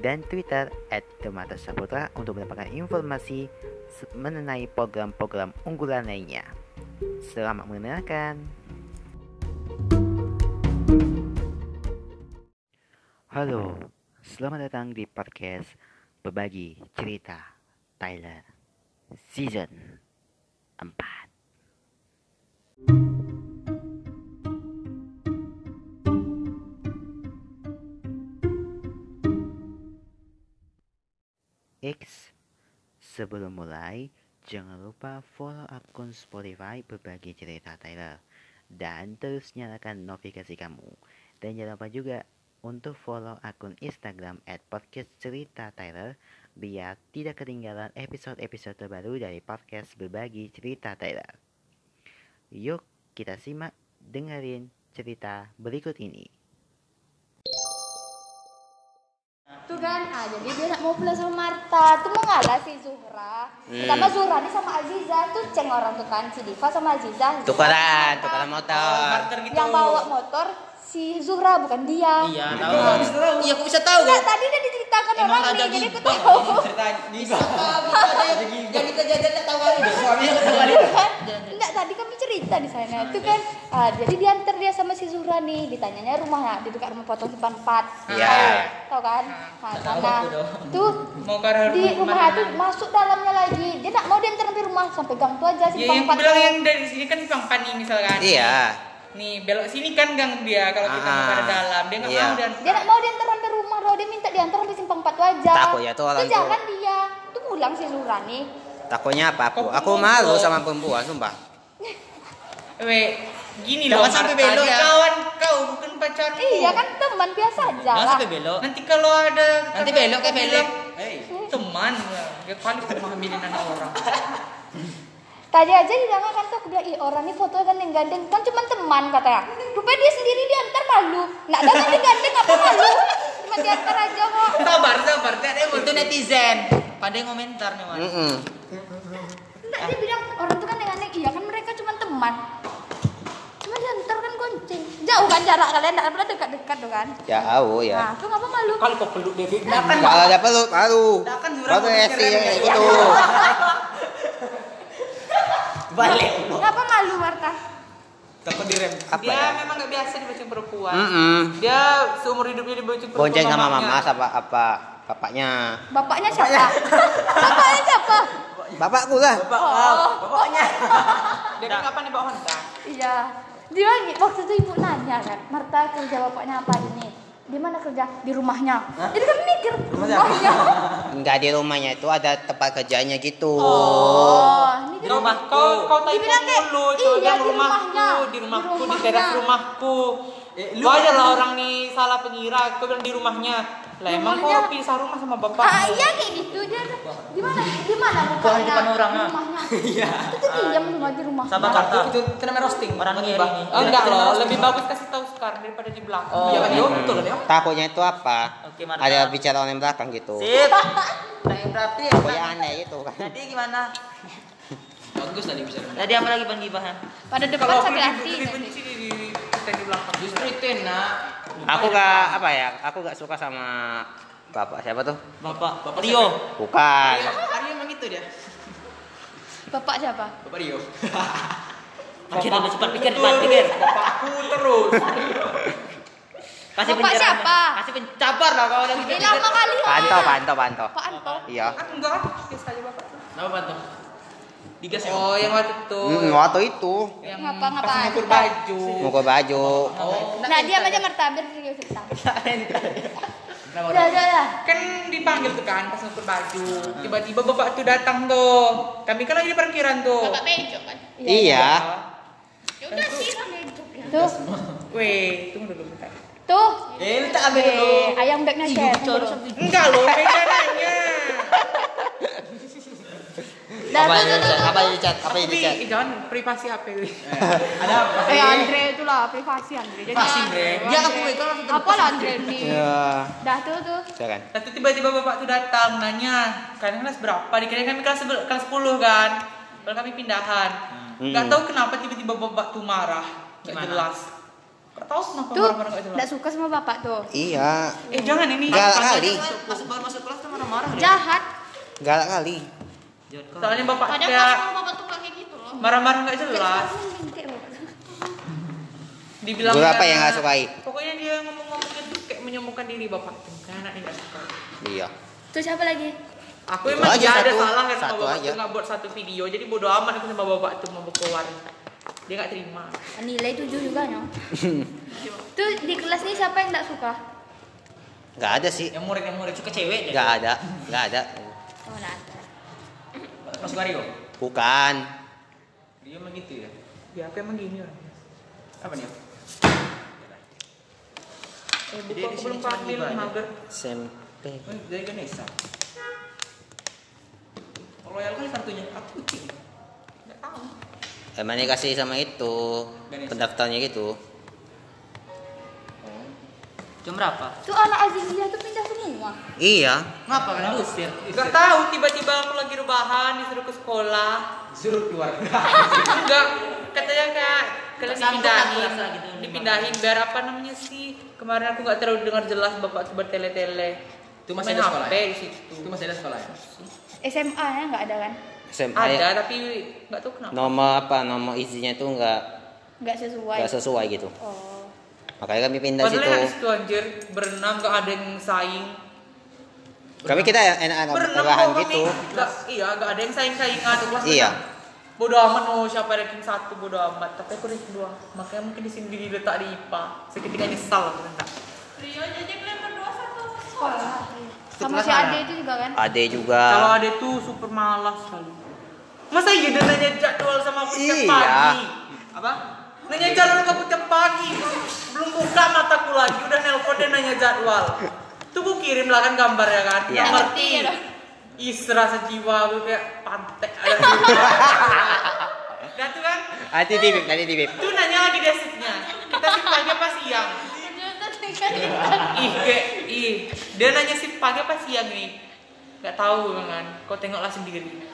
dan Twitter at Demata Saputra untuk mendapatkan informasi mengenai program-program unggulan lainnya. Selamat mendengarkan. Halo, selamat datang di podcast Berbagi Cerita Thailand Season 4. X. Sebelum mulai, jangan lupa follow akun Spotify berbagi cerita Tyler dan terus nyalakan notifikasi kamu. Dan jangan lupa juga untuk follow akun Instagram at podcast cerita Tyler biar tidak ketinggalan episode-episode terbaru dari podcast berbagi cerita Tyler. Yuk kita simak dengerin cerita berikut ini. Tuh kan ah jadi dia nak mau pulang sama Marta tuh mau ngalah si Zuhra Hmm. ditambah Zuhra nih sama Aziza tuh ceng orang tuh kan si Diva sama Aziza Tukaran, tukaran motor. Gitu. yang bawa motor si Zuhra bukan dia Iya, tahu. Iya, aku bisa tahu. Enggak, tadi udah diceritakan Emang orang nih jadi aku tahu Bisa. Jadi kejadian tak tahu kali. Suaminya tahu kali. Kan tadi kami cerita di sana itu kan ah, jadi diantar dia sama si Zuhra nih ditanyanya rumahnya di dekat rumah potong simpan empat Iya. tahu kan nah, sana tuh Mau di rumah rumah itu masuk dalamnya lagi dia nak mau diantar sampai rumah sampai gang tuh aja Ya simpang yang bilang yang dari sini kan simpang empat nih misalkan. Iya. Nih belok sini kan gang dia kalau kita mau ke Ah. dalam dia nggak Iya. mau dan dia nak mau diantar sampai rumah loh dia minta diantar sampai simpang empat aja Takut ya tuh orang Tuh tuh. jangan dia tuh pulang si Zuhra nih Takutnya apa aku? Aku malu sama perempuan, sumpah. Weh, gini Jangan loh. sampai belok dia ya. Kawan kau bukan pacarmu. iya kan teman biasa aja Jangan sampai belok. Nanti kalau ada Nanti belok kayak bilang, Hei. Teman, ya kali kau menghamilin anak orang. Tadi aja di belakang kan tuh aku bilang, ih orang ini foto kan yang gandeng kan cuma teman katanya. Rupanya dia sendiri diantar malu. Nggak ada kan digandeng apa malu. Cuma diantar aja kok. Sabar, sabar. Tidak ada Itu netizen. Pandai komentar nih, Mas. Mm-mm. Nggak dia bilang orang tuh teman. Cuma diantar kan gonceng. Jauh kan jarak kalian pernah dekat-dekat tuh kan. Ya, aku ya. Nah, tuh ngapa malu? Kali kau peluk dia. Kalau ada peluk baru. kan Zura Baru esti yang gitu. Balik. Ngapa malu Marta? Takut direm. Apa Dia ya? memang nggak biasa dibonceng perempuan. Mm-mm. Dia seumur hidupnya dibonceng perempuan. Bonceng sama mamanya. mama sama apa bapaknya. Bapaknya siapa? Bapaknya siapa? Bapakku lah. Oh, Bapaknya. Dia kan kapan dibawa Honda? Iya. Dia waktu itu ibu nanya kan, Marta kerja bapaknya apa ini? Di mana kerja? Di rumahnya. Jadi kami mikir rumahnya. Enggak di rumahnya itu ada tempat kerjanya gitu. Oh, ini di Kau, rumah. kau, kau Dibilang kayak, mulu, iya, di rumahku, rumahnya. di rumahku, Di teras rumahku. Eh, Lu aja lah orang nih salah pengira, kau bilang di rumahnya. Lah emang kau pisah rumah sama bapak? Ah iya kayak gitu dia. tuh. Mana? Di mana Kau di rumahnya? depan orang, ah. rumahnya. Iya. Itu tuh diam rumah di rumah. Sabar kata. Itu itu namanya roasting. Orang ngiri. Oh, enggak loh, lebih bagus kasih tahu sekarang daripada di belakang. Oh, Iya kan, iya. Yo? betul kan ya? Takutnya itu apa? Ada bicara orang belakang gitu. Sip. Nah, yang berarti ya. Pokoknya aneh gitu kan. Jadi gimana? Bagus tadi bisa. Tadi apa lagi bang gibahan? Pada depan sakit hati. di- dibenci di di kita di belakang. Justru itu enak. Aku gak apa ya? Aku gak suka sama bapak siapa tuh? Bapak, Bapak Rio. Bukan. Hari emang itu dia. Bapak siapa? Bapak Rio. Pikir dulu cepat pikir cepat pikir. Bapakku terus. Kasih Bapak pencerahan. siapa? Kasih pencabar lah kalau lagi Ini lama kali. Panto, panto, panto. Pak Anto. Iya. Kan enggak, biasa aja bapak. Apa tuh? Digas ya. Oh, yang waktu itu. Hmm, waktu itu Yang Ngapa- pas ngapain? ngukur baju. mau ke baju. Oh. Nah, diam aja Marta, biar dia cerita. Kenapa? Ya, ya, ya. kan dipanggil tuh kan pas ngukur baju tiba-tiba bapak tuh datang tuh kami kan lagi di parkiran tuh bejo kan? Iya. Ya udah sih, bejo. Tuh, weh tunggu dulu bentar tuh. Eh, lu tak ambil dulu. Ayam share. Coro. enggak loh beda nanya Apa yang tuh, dicat? tuh, Apa yang dicat? Apa yang Tapi dicat? eh, jangan privasi HP. Ada apa? Eh Andre itu lah privasi Andre. Jadi Privasi, Andre. Dia aku itu langsung Apa lah Andre ini? Ya. Dah tuh tuh. Silakan. Lalu tiba-tiba bapak tuh datang nanya, kalian kelas berapa? Dikira kami kelas kelas 10 kan. Kalau kami pindahan. Hmm. Gak tahu kenapa tiba-tiba bapak tuh marah. Gak Gimana? jelas. Gak tahu kenapa Tuh, marah-marah gak jelas. enggak suka sama bapak tuh. Iya. Eh jangan ini. Galak kali. Masuk baru masuk kelas tuh marah-marah dia. Jahat. Galak kali. Soalnya bapak Padahal kayak bapak tuh kayak gitu loh. marah-marah gak jelas. Dibilang Guru apa kayak- yang nggak sukai? Pokoknya dia ngomong-ngomongnya tuh kayak menyombongkan diri bapak tuh. Kayak anaknya gak suka. Iya. Terus siapa lagi? Aku Itu emang aja gak ada satu. salah kan sama Satu bapak aja. tuh nggak buat satu video. Jadi bodo amat aku sama bapak tuh mau keluar. Dia gak terima. Nilai tujuh juga no. tuh di kelas ini siapa yang enggak suka? Nggak ada sih. Yang murid yang murid suka cewek. Nggak ada. Nggak ada. Masuk Mario. Bukan. Dia emang gitu ya. Ya apa emang gini lah. Apa nih? Eh, Jadi buku di aku sini belum cuma panggil mager. SMP. Oh, dari Ganesha. Royal kali kartunya. Aku cik. Gak tahu. Emang dikasih sama itu pendaftarnya gitu. Jam berapa? Tuh anak Azizia tuh pindah semua. Iya. Ngapa kan diusir? Gak tahu tiba-tiba aku lagi rebahan disuruh ke sekolah. Suruh keluar. Enggak, katanya kayak kalian dipindahin, gitu. dipindahin biar apa namanya sih? Kemarin aku nggak terlalu dengar jelas bapak tuh bertele-tele. Itu masih ada sekolah ya? Itu masih ada sekolah ya? SMA nya enggak ada kan? SMA Ada ya. tapi nggak tahu kenapa. Nomor apa? Nomor izinnya tuh nggak Enggak sesuai. nggak sesuai gitu. Oh. Makanya kami pindah Padahal situ. situ anjir, berenam gak ada yang saing. Kami kita ya enak Berenam rebahan kok gitu. Nggak, iya, gak ada yang saing-saingan. Kelas Iya. berenam. Bodo amat oh siapa ranking satu bodo amat. Tapi aku ranking dua. Makanya mungkin di sini diletak di IPA. Seketika nyesal aku tentang. Sekolah. Sama Kelas si? Ade itu juga kan? Ade juga. Kalau ada tuh super malas sekali. Masa iya dia nanya jadwal sama aku Iya. pagi? Apa? Nanya jadwal tiap pagi. Belum buka mataku lagi udah nelpon dia nanya jadwal. Tuh aku kirim lah kan gambar ya kan. Nggak ngerti. Dong. Isra sejiwa aku kayak pantek. Dan tuh kan, Nanti titip, nanti titip. tuh nanya lagi dia shiftnya. Kita shift pagi apa siang? Ih, kayak, ih. Dia nanya shift pagi apa siang nih? Gak tahu kan. Kau tengoklah sendiri.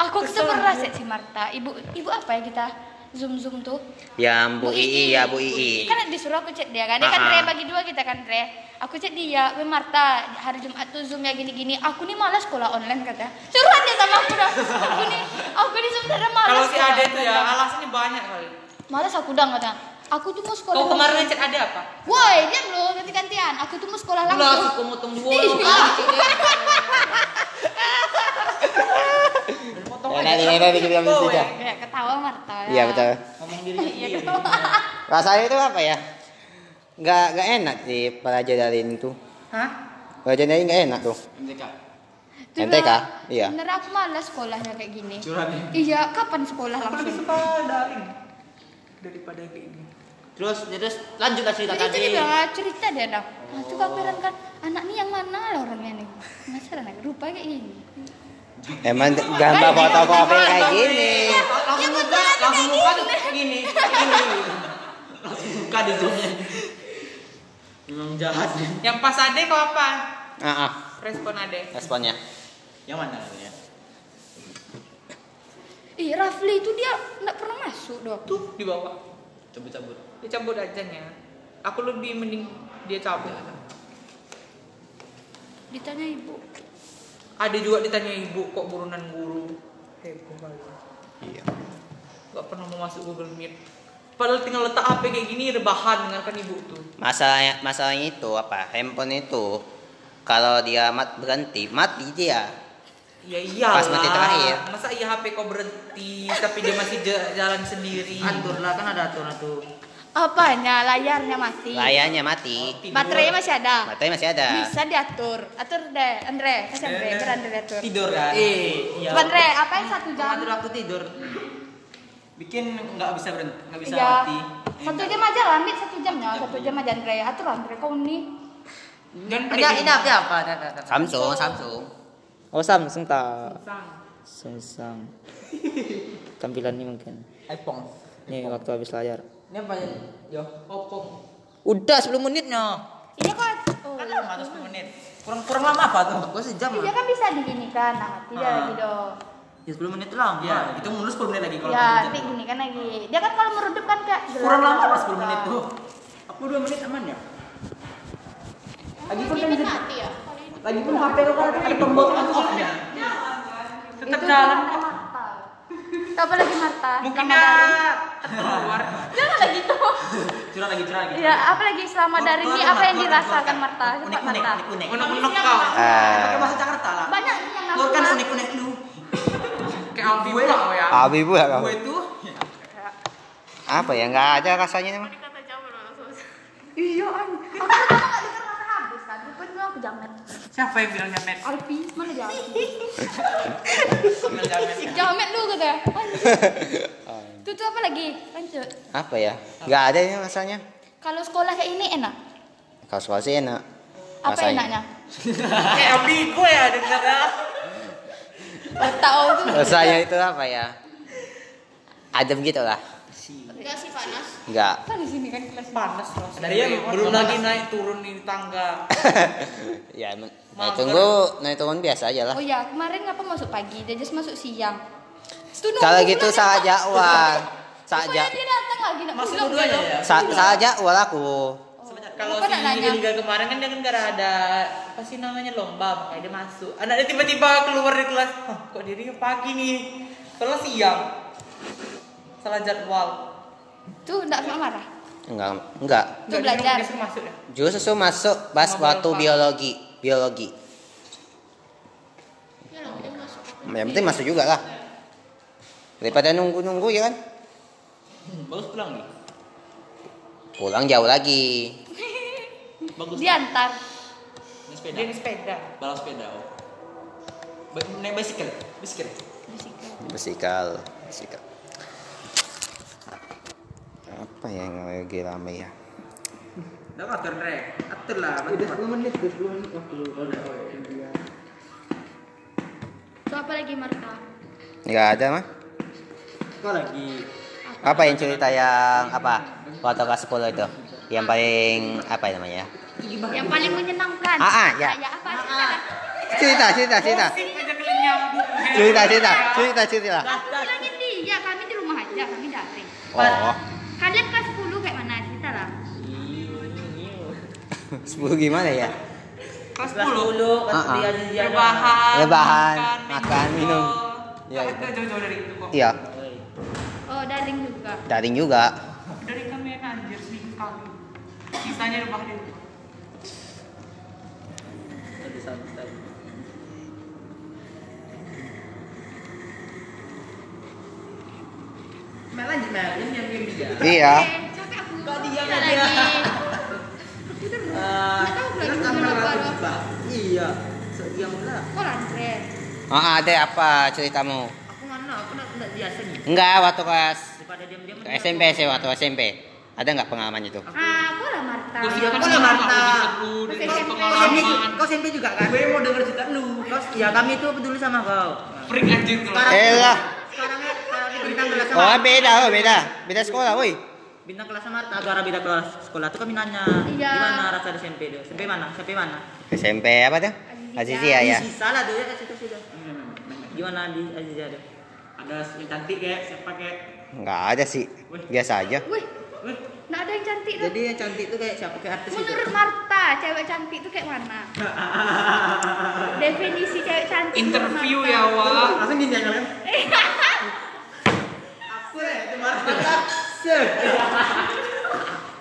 Aku Kesel. ketemu Raset si Marta. Ibu ibu apa ya kita zoom zoom tuh? Yang Bu Ii ya Bu Ii. Kan disuruh aku cek dia kan. Dia kan Re bagi dua kita kan Re. Aku cek dia, "Weh Marta, hari Jumat tuh zoom ya gini-gini. Aku nih malas sekolah online kata. Suruhan dia sama aku dah. Aku nih aku nih sebenarnya malas. Kalau si Ade tuh ya, alasannya banyak kali. Malas aku dah kata. Aku tuh mau sekolah. Kau kemarin ngechat Ade apa? Woi, diam lu, ganti-gantian. Aku tuh mau sekolah Lah, langsung. aku motong dua Ya, nanti nanti kita ambil Oh, juga. ya. Kayak ketawa Marta. ya. Iya betul. Ngomong dirinya Iya sendiri. ketawa. Rasanya itu apa ya? Nggak nggak enak sih pelajaran itu. Hah? Pelajaran ini nggak enak tuh. MTK? lah, Iya. Sebenarnya aku malas sekolahnya kayak gini. Curhat ya. Iya, kapan sekolah Aku lebih langsung? suka daring daripada kayak gini. Terus terus lanjut lah cerita Jadi tadi. bilang ah, cerita dia dah. Nah, tuh aku heran kan, anak nih yang mana lah orangnya nih? Masa anak rupa kayak gini. Emang gambar fotokopi kayak gini. Langsung muka, langsung muka tuh kayak gini, gini. Langsung muka di zoomnya. Memang jahat dia. Yang pas Ade kau apa? Ah, ah, Respon Ade. responnya. Yang mana ya? Ih, Rafli itu dia nggak pernah masuk dong. Tuh di bawah. Cabut-cabut. Dia cabut aja nya. Aku lebih mending dia cabut. Ditanya ibu. Ada juga ditanya ibu kok burunan guru. Heboh kali. Iya. Gak pernah mau masuk Google Meet. Padahal tinggal letak HP kayak gini rebahan dengarkan ibu tuh. Masalahnya masalahnya itu apa? Handphone itu kalau dia mat berhenti mati dia. Ya iyalah. Pas mati terakhir. Masa iya HP kau berhenti tapi dia masih ja- jalan sendiri. Atur lah kan ada aturan tuh. Apanya? Layarnya mati. Layarnya mati. Tidur. Baterainya masih ada. Baterai masih ada. Bisa diatur. Atur deh, Andre. Kasih Andre, biar Andre atur. Tidur kan? Eh, iya. Coba Andre, apa yang satu jam? Mengatur waktu tidur. Bikin nggak bisa berhenti, nggak bisa Iya. mati. Satu jam aja lah, Mit. Satu jamnya. Satu jam aja Andre. Atur Andre, kau nih. Dan Ini ini apa apa? Samsung, Samsung. Oh Samsung tak. Samsung. Tampilan ini mungkin. iPhone. Nih waktu habis layar. Ini apa ya? Yo, Oppo. Udah 10 menit no. Iya kan? Oh. Kan lama tuh 10 menit. Kurang kurang lama apa tuh? Gua sejam lah. kan bisa digini kan, nah tidak Ah. lagi dong. Ya 10 menit itu lama. Iya, itu mundur 10 menit lagi kalau Ya, jam. gini kan lagi. Dia kan kalau meredup kan kayak gelap. Kurang lama lah 10 menit tuh. Aku 2 menit aman ya? Lagi pun kan mati ya. lagi pun HP lo kan ada tombol on off-nya. Tetap Itu jalan Apa lagi Marta? Mungkin daring. keluar. Jangan lagi gitu. Curah lagi curah lagi. Ya, apa lagi selama daring ini apa yang dirasakan Marta? Unik unik Marta. unik unik. Unek-unek kau. Ah, Pakai bahasa Jakarta lah. Banyak yang Lo kan namanya. unik unik lu. Kayak Alfi pula kau ya. Abi pula kau. Gue tuh Apa ya? Nggak ada rasanya emang. Iya, an. Aku jamet. Siapa yang bilang jamet? Alfi, mana jamet? Jamet. Jamet lu kata. Itu tuh apa lagi? Lanjut. Apa ya? Nggak ada ini rasanya. Kalau sekolah kayak ini enak. Kalau sekolah sih enak. Apa Rasanya. enaknya? Kayak ambigu ya dengarnya. Nggak tahu tuh. Rasanya itu apa ya? Adem gitu lah. Enggak sih panas. Nggak. Kan di sini kan kelas. Panas loh. Dari yang belum panas. lagi naik turun di tangga. ya, Mager. naik tunggu, naik turun biasa aja lah. Oh ya, kemarin ngapa masuk pagi? Dia masuk siang. Kalau gitu salah datang. jadwal. Salah Rupanya ja- dia datang lagi nak masuk dua-duanya ya. sa- salah jadwal aku. Kalau Apa si? Liga kemarin kan dia kan gara ada apa sih namanya lomba makanya dia masuk. Anaknya tiba-tiba keluar dari kelas. Hah, kok dirinya pagi nih? Kalau siang. Salah jadwal. Tuh enggak sama marah. Enggak, enggak. Dia belajar. disuruh masuk ya. Justru masuk pas waktu biologi, biologi. Yang penting masuk juga lah. Daripada nunggu-nunggu ya kan. bagus pulang nih. Pulang jauh lagi. Bagus. Diantar. Naik sepeda. Di sepeda. Balap sepeda. Oh. Naik bicycle. Bicycle. Bersikal, bersikal. Apa yang lagi rame ya? Atur rek. Atur lah. Udah 10 menit, 10 menit waktu lu. Tuh apa lagi Marta? Enggak ada mah. Kau lagi. Apa yang cerita yang apa? Waktu kelas 10 itu. Yang paling apa namanya? Yang paling menyenangkan. Ah, ah, ya. Kayak apa? Cerita. Cerita, cerita, cerita. Cerita, cerita, cerita, cerita. Aku bilangin dia, kami di rumah aja, kami daring. Oh, Kalian kelas 10 kayak mana? Cerita lah. 10 gimana ya? Kelas Kelas 10. 10 pas Ah, ah. dia dia Rebahan. Rebahan, makan, minum. Ya, itu jauh-jauh dari itu kok. Iya, Oh, daring juga. daring juga. Dari kami anjir seminggu sekali. Sisanya rebahan di rumah. Tadi santai. Mel lanjut Mel, ini yang game dia. Iya. Eh, aku. Kok diam aja? lagi. Ah, Nggak tahu lagi kan gimana kamera apa. aku buka. Iya. Diam lah. Kok lanjut? Ah, ada apa ceritamu? Aku mana? Aku nak nak biasa nih. Enggak, waktu kelas Daripada diam-diam. SMP sih, waktu SMP. Ada nggak pengalaman itu? Ah, aku lah Marta. Iya, Kok lah, Marta? Kau SMP, pengalaman. kau SMP juga kan? Gue mau denger cerita lu. Kau, ya kami tuh peduli sama kau. Freak anjir Eh lah. Sekarang bintang kelas sama. Oh, beda, oh, beda. Beda sekolah, woi. Bintang kelas sama Marta, gara beda kelas sekolah tuh kami nanya Iya. gimana rasa di SMP tuh? SMP mana? SMP mana? SMP apa tuh? Azizia ya. Ih, Salah tuh ya kasih tuh sudah. Gimana di Azizia tuh? Ada yang cantik kayak siapa kayak? Enggak ada sih. Biasa aja. Wih, nggak ada yang cantik tuh. Jadi yang cantik tuh kayak siapa kayak artis gitu. Menurut Marta, cewek cantik tuh kayak mana? Definisi cewek cantik. Interview ya, Wak. Langsung gini ya kalian. Apa ya? Itu Marta. Sir.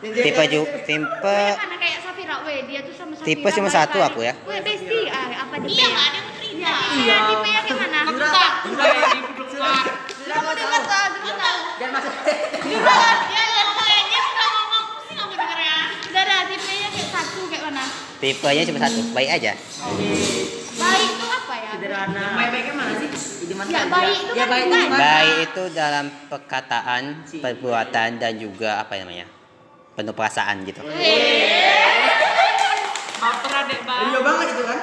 Tipe ju, tipe mana kayak Safira, weh dia tuh sama Safira. Tipe cuma satu aku ya. Bestie, ah, apa tipe? Iya, ya? Iya, tipe yang ya, tipenya cuma satu. Baik aja. Baik itu apa ya? Sederhana. Baik-baiknya mana sih? Di mana? Ya, baik itu Ya kan baik baik. itu Baik itu dalam perkataan, perbuatan dan juga apa namanya? Penuh perasaan gitu. Baper adek bang. Rio banget itu kan?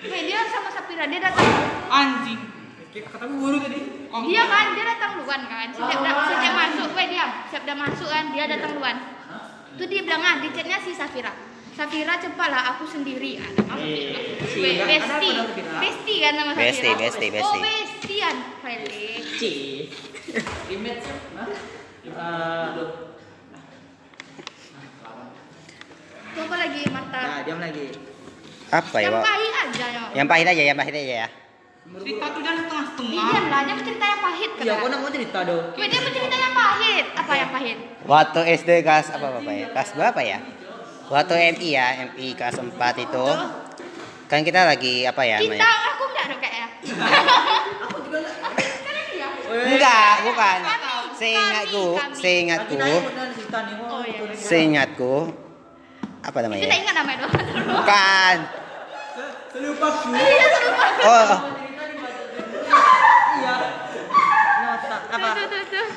Weh, dia sama Sapira dia datang Anjing. Kataku guru tadi. Iya kan, dia datang duluan kan. Setiap, da- setiap masuk, weh diam. Setiap dia masuk kan, dia datang duluan. Tuh dia bilang ah, di chatnya si Safira. Safira cepatlah aku sendiri. Ah, nama Safira. Weh, Besti. Besti kan nama Safira. Besti, Besti, Oh, Besti. Bestian. Felix. C. Image apa lagi Marta? Nah, diam lagi. Apa ya, yang pahit aja ya. Yang pahit aja, yang pahit aja ya. Cerita tuh jangan setengah-setengah. Diam lah, dia cerita yang pahit Iya, kan. kau nak mau cerita dong. Weh, dia cerita yang pahit. Apa yang pahit? Waktu SD kelas apa Bapak ya? Kelas berapa ya? Waktu MI ya, MI kelas 4 itu. Kan kita lagi apa ya Kita, namanya? aku enggak ada kayaknya. aku juga enggak. Kalian iya? Enggak, bukan. Seingatku, seingatku. Oh iya. benar. seingatku apa Kita namanya? tak ingat namanya doang. Bukan. Selupaku. Iya, lupa. Oh, Nota apa?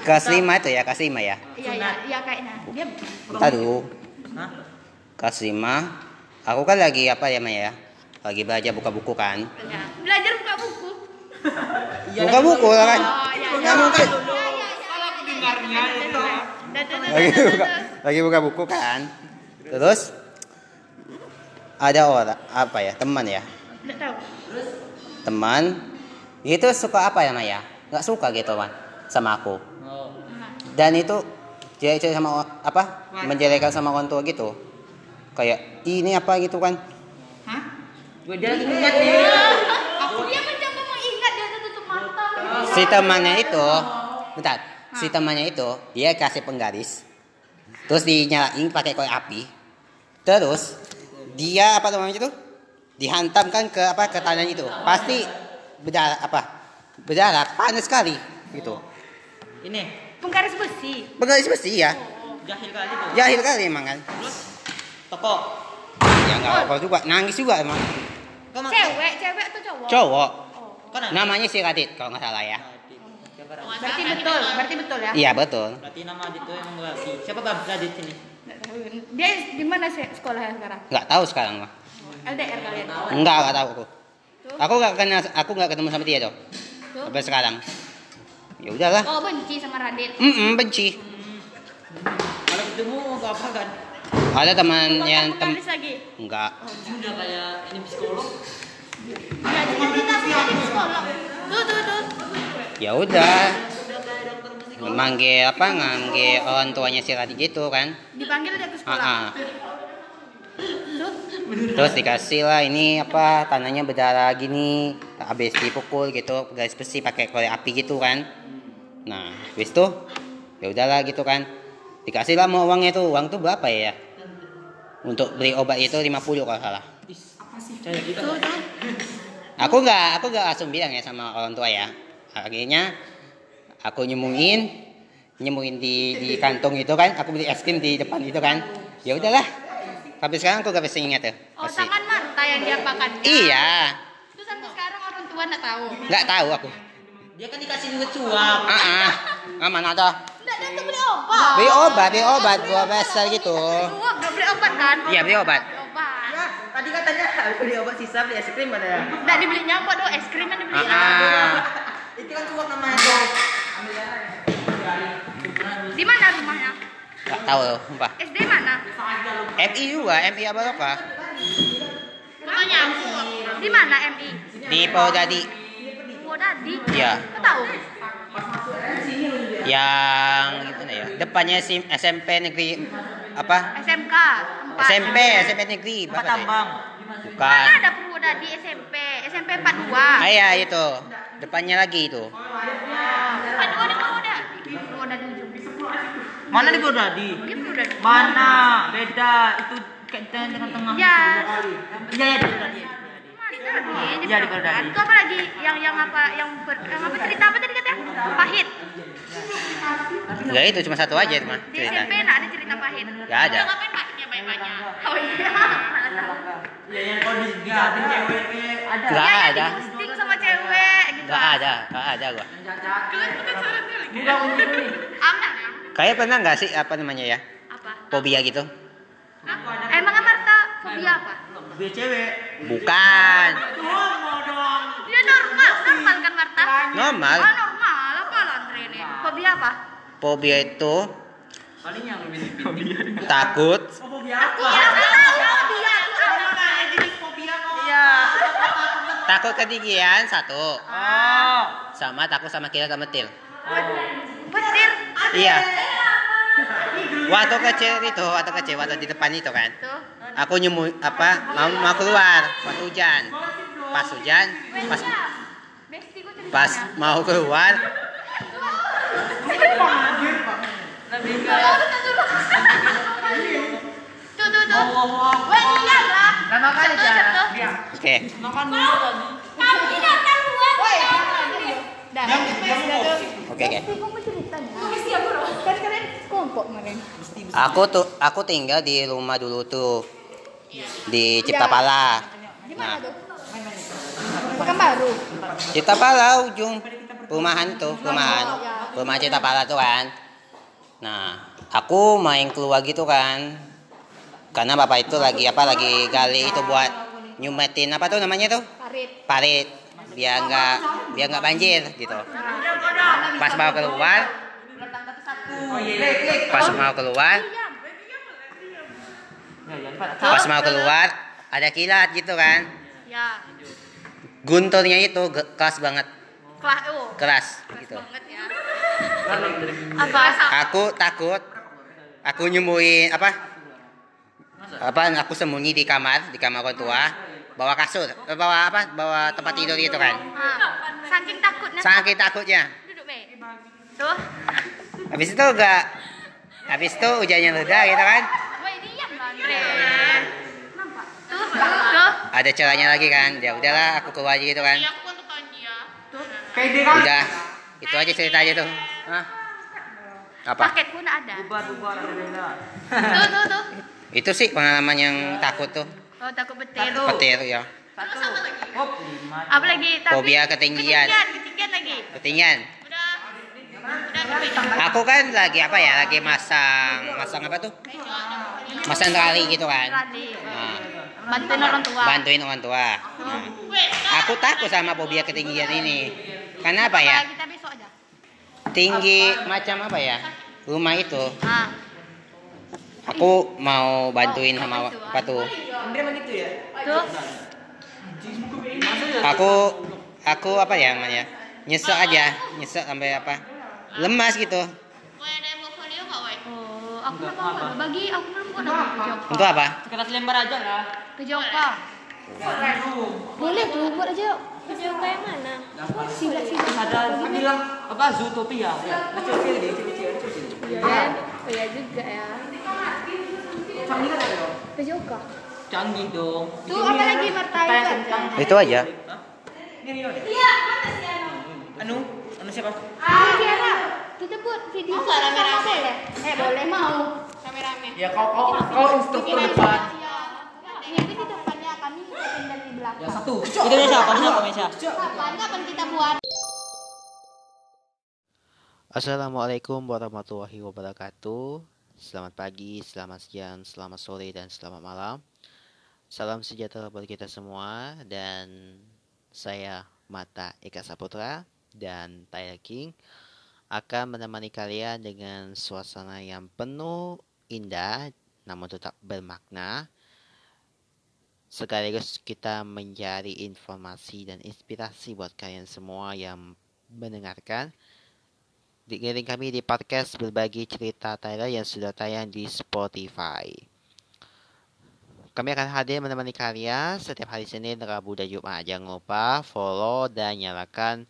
Kelas 5 itu ya, kelas 5 ya. Iya, iya, iya kayaknya. Dia dulu. Hah? Kelas 5. Aku kan lagi apa ya, Maya? Lagi belajar buka buku kan. ya, belajar buka buku. Buka buku lah kan. Oh, mungkin. Itu. Dah, dah, Lagi buka, lagi buka buku kan. Terus ada orang apa ya teman ya teman itu suka apa ya Maya nggak suka gitu kan sama aku Oh. dan itu jelek-jelek sama o- apa menjelekkan sama orang tua gitu kayak ini apa? gitu kan. Hah? Gue lagi ingat nih. Aku dia mencoba mengingat dia tuh tutup mata. si temannya itu bentar. Si temannya itu dia kasih penggaris terus dinyalain pakai korek api. Terus dia apa namanya itu? Dihantamkan ke apa ke tanah itu. Pasti berdarah apa berdarah panas sekali gitu. Ini. Penggaris besi. penggaris besi ya. Jahil kali tuh. jahil kali emang kan Toko. ya nggak apa juga nangis juga emang Cewek, cewek atau cowok? cowok nak- namanya si Radit kalau nggak salah ya Radit? Berarti betul, berarti betul ya. iya betul Berarti nama Radit itu emang berarti. Siapa Bab Radit sini? Nggak tahu. Dia di mana sih sekolahnya sekarang? nggak tahu sekarang mah LDR kalian. Enggak, enggak tahu aku. Tuh. Aku enggak kenal aku enggak ketemu sama dia tuh. Tuh. Sampai sekarang. Ya udahlah. Oh benci sama Radit. Mm benci. Kalau ketemu apa kan? Ada teman yang tem lagi. enggak. Udah kayak ini psikolog. Ya kita psikolog. Tuh tuh tuh. Ya udah. Manggil apa? Manggil orang tuanya si Radit gitu kan. Dipanggil dia ke Ah, sekolah. ah. Tuh. Terus dikasih lah ini apa tanahnya berdarah gini habis dipukul gitu garis besi pakai korek api gitu kan nah habis itu ya udahlah gitu kan dikasih lah mau uangnya tuh uang tuh berapa ya untuk beli obat itu 50 kalau salah. Juga. Tuh tuh. aku nggak aku nggak langsung bilang ya sama orang tua ya. Akhirnya aku nyemuin nyemuin di di kantong itu kan. Aku beli es krim di depan itu kan. Ya udahlah. Sampai sekarang aku gak bisa ingat tuh Oh Masih- tangan Marta yang diapakannya. iya. Terus sampai sekarang orang tua nggak tahu. nggak tahu aku. Dia kan dikasih duit suap. ah ah. Ah mana ada Nggak ada tuh beli obat. beli obat beli obat gua besar gitu Suap nggak beli obat kan? iya beli obat Obat. Ya, tadi katanya beli obat sisa beli es krim ada ya. Nggak dibelinya apa doh es krim yang dibeli. ah ah Itu kan suap namanya tuh. Di mana rumahnya? nggak tahu loh sumpah SD mana? MI juga MI apa apa Rumahnya Di mana MI? di Paudadi Oh tadi. Iya. Nggak tahu. Yang gimana ya depannya sim SMP negeri apa SMK. Empat. SMP SMP negeri tuh? tambang. bukan Mana ada Purwodadi SMP? SMP 42. ah iya itu depannya lagi itu 42 di Purwodadi. Purwodadi ujung. Mana di Purwodadi. Mana? Beda. Itu kayak tengah-tengah. Ya. Iya, ya di Brodadi. Iya, di Purwodadi. Itu apa lagi? Yang yang apa? Yang ber, yang apa cerita apa tadi katanya? Pahit. Ya itu cuma satu aja mah Di cerita SMP nggak ada cerita pahit. Nggak ada. Udah ngapain pahitnya banyak-banyak? Oh iya. Ya yang kau di dijahatin cewek ada. Nggak Ya, yang ada. di-ghosting sama cewek gitu. nggak ada nggak ada gua Kalian surat dulu. Bukan unjuk nih. Aman ya? kayak pernah nggak sih apa namanya ya Apa? fobia gitu Hah? Emang Marta fobia apa? Biar cewek. Bukan. Dia normal, normal kan Marta? Normal. Oh normal, ini? Hobi apa? Fobia itu Paling yang lebih takut, Fobia apa? Ya, jenis fobia kok. Iya. takut ketinggian satu, Oh. sama takut sama kira kemetil. Petir. Iya. Waktu kecil itu, waktu kecil, waktu di depan itu kan, Tuh. aku nyemu apa mau mau keluar waktu hujan. Pas hujan, pas pas mau keluar, Lebih ke Tuh tuh tuh. Lah. Oke, Makan dulu tadi. Kami datang luar. Woi. Dah. oke oke. Kan kalian kelompok kemarin. Aku tuh aku tinggal di rumah dulu tuh di Ciptapala. Di mana tuh? Pekanbaru. Ciptapala ujung perumahan tuh, perumahan. Rumah Ciptapala tuh kan. Nah, aku main keluar gitu kan. Karena bapak itu lagi apa lagi gali itu buat nyumetin apa tuh namanya tuh? Parit. Parit biar nggak biar nggak banjir gitu. Pas mau keluar, pas mau keluar, pas mau keluar ada kilat gitu kan. Ya. Gunturnya itu keras banget, Kelas oh. keras Keras gitu. banget ya. Apa? Aku takut, aku nyembuhin apa? Apa? Aku sembunyi di kamar, di kamar orang tua, bawa kasur, eh, bawa apa? Bawa tempat tidur gitu kan. Ah, saking takutnya. Saking takutnya. Duduk be. Tuh. Habis itu enggak, habis itu hujannya reda gitu kan. Tuh. Ada caranya lagi kan. Ya udahlah, aku keluar aja gitu kan. Iya, aku. Tuh. Kan. Udah, itu aja ceritanya tuh. Hah? Apa? Paket pun ada. Bubar bubar ada beda. Tuh tuh tuh. Itu sih pengalaman yang takut tuh. Oh takut petir. Petir ya. Satu. Hop, lima. Apa lagi? Tapi Fobia ketinggian. Ketinggian, ketinggian lagi. Ketinggian. Udah. Udah tapi. Aku kan lagi apa ya? Lagi masang masang apa tuh? Masang tali gitu kan. Nah, Bantuin orang tua. bantuin orang tua. Nah, aku takut sama fobia ketinggian ini. Karena apa ya? Kita besok aja. Tinggi macam apa ya? Rumah itu. Ah. Aku mau bantuin sama apa? Andre begitu ya? Tuh. Aku aku apa ya namanya? Nyesek aja, nyesek sampai apa? Lemas gitu. Oh, aku belum mau bagi aku belum mau dapat ke Joko. Untuk apa? Sekitar lembar aja lah. Ke Joko. Boleh tuh buat aja. Ke Joko yang mana? Sila sila. Ada bilang apa Zootopia. Ya. Kecil-kecil deh, kecil-kecil, kecil-kecil. Iya, iya juga ya. Canggih kan ada dong? Ke Joko. Canggih dong. Tuh apa lagi itu? aja. Iya, Anu, anu siapa? Ah, Tiara. Kita buat video boleh? Eh, boleh mau. Rame-rame. Ya kau kau kau instruktur depan. Ini dari belakang. Ya satu. Itu siapa? Siapa Mesya? Kapan kapan kita buat? Assalamualaikum warahmatullahi wabarakatuh. Selamat pagi, selamat siang, selamat sore, dan selamat malam. Salam sejahtera buat kita semua dan saya Mata Eka Saputra dan Tyler King akan menemani kalian dengan suasana yang penuh indah namun tetap bermakna. Sekaligus kita mencari informasi dan inspirasi buat kalian semua yang mendengarkan. Dikirim kami di podcast berbagi cerita Tyler yang sudah tayang di Spotify. Kami akan hadir menemani kalian setiap hari Senin, Rabu, dan Jumat. Jangan lupa follow dan nyalakan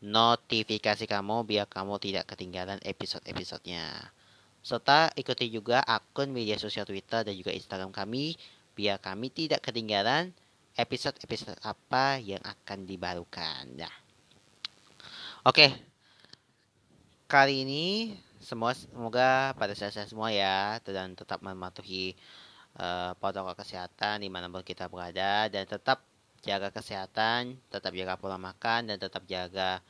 notifikasi kamu biar kamu tidak ketinggalan episode-episodenya. Serta ikuti juga akun media sosial Twitter dan juga Instagram kami biar kami tidak ketinggalan episode-episode apa yang akan dibarukan. Nah. Oke. Kali ini semua semoga pada sehat semua ya dan tetap mematuhi eh, protokol kesehatan di mana pun kita berada dan tetap jaga kesehatan, tetap jaga pola makan dan tetap jaga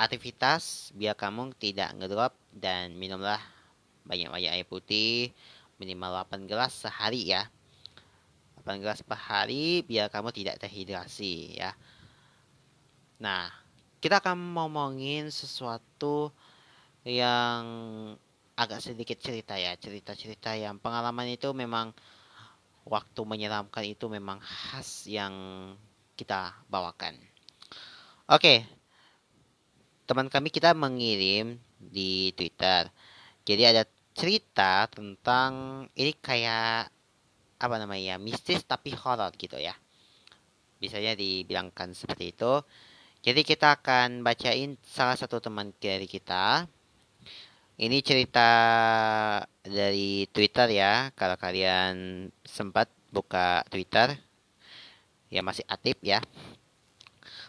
aktivitas biar kamu tidak ngedrop dan minumlah banyak-banyak air putih minimal 8 gelas sehari ya 8 gelas per hari biar kamu tidak terhidrasi ya. Nah, kita akan ngomongin sesuatu yang agak sedikit cerita ya, cerita-cerita yang pengalaman itu memang waktu menyeramkan itu memang khas yang kita bawakan. Oke, teman kami kita mengirim di Twitter. Jadi ada cerita tentang ini kayak apa namanya mistis tapi horor gitu ya. Bisanya dibilangkan seperti itu. Jadi kita akan bacain salah satu teman dari kita. Ini cerita dari Twitter ya. Kalau kalian sempat buka Twitter, ya masih aktif ya.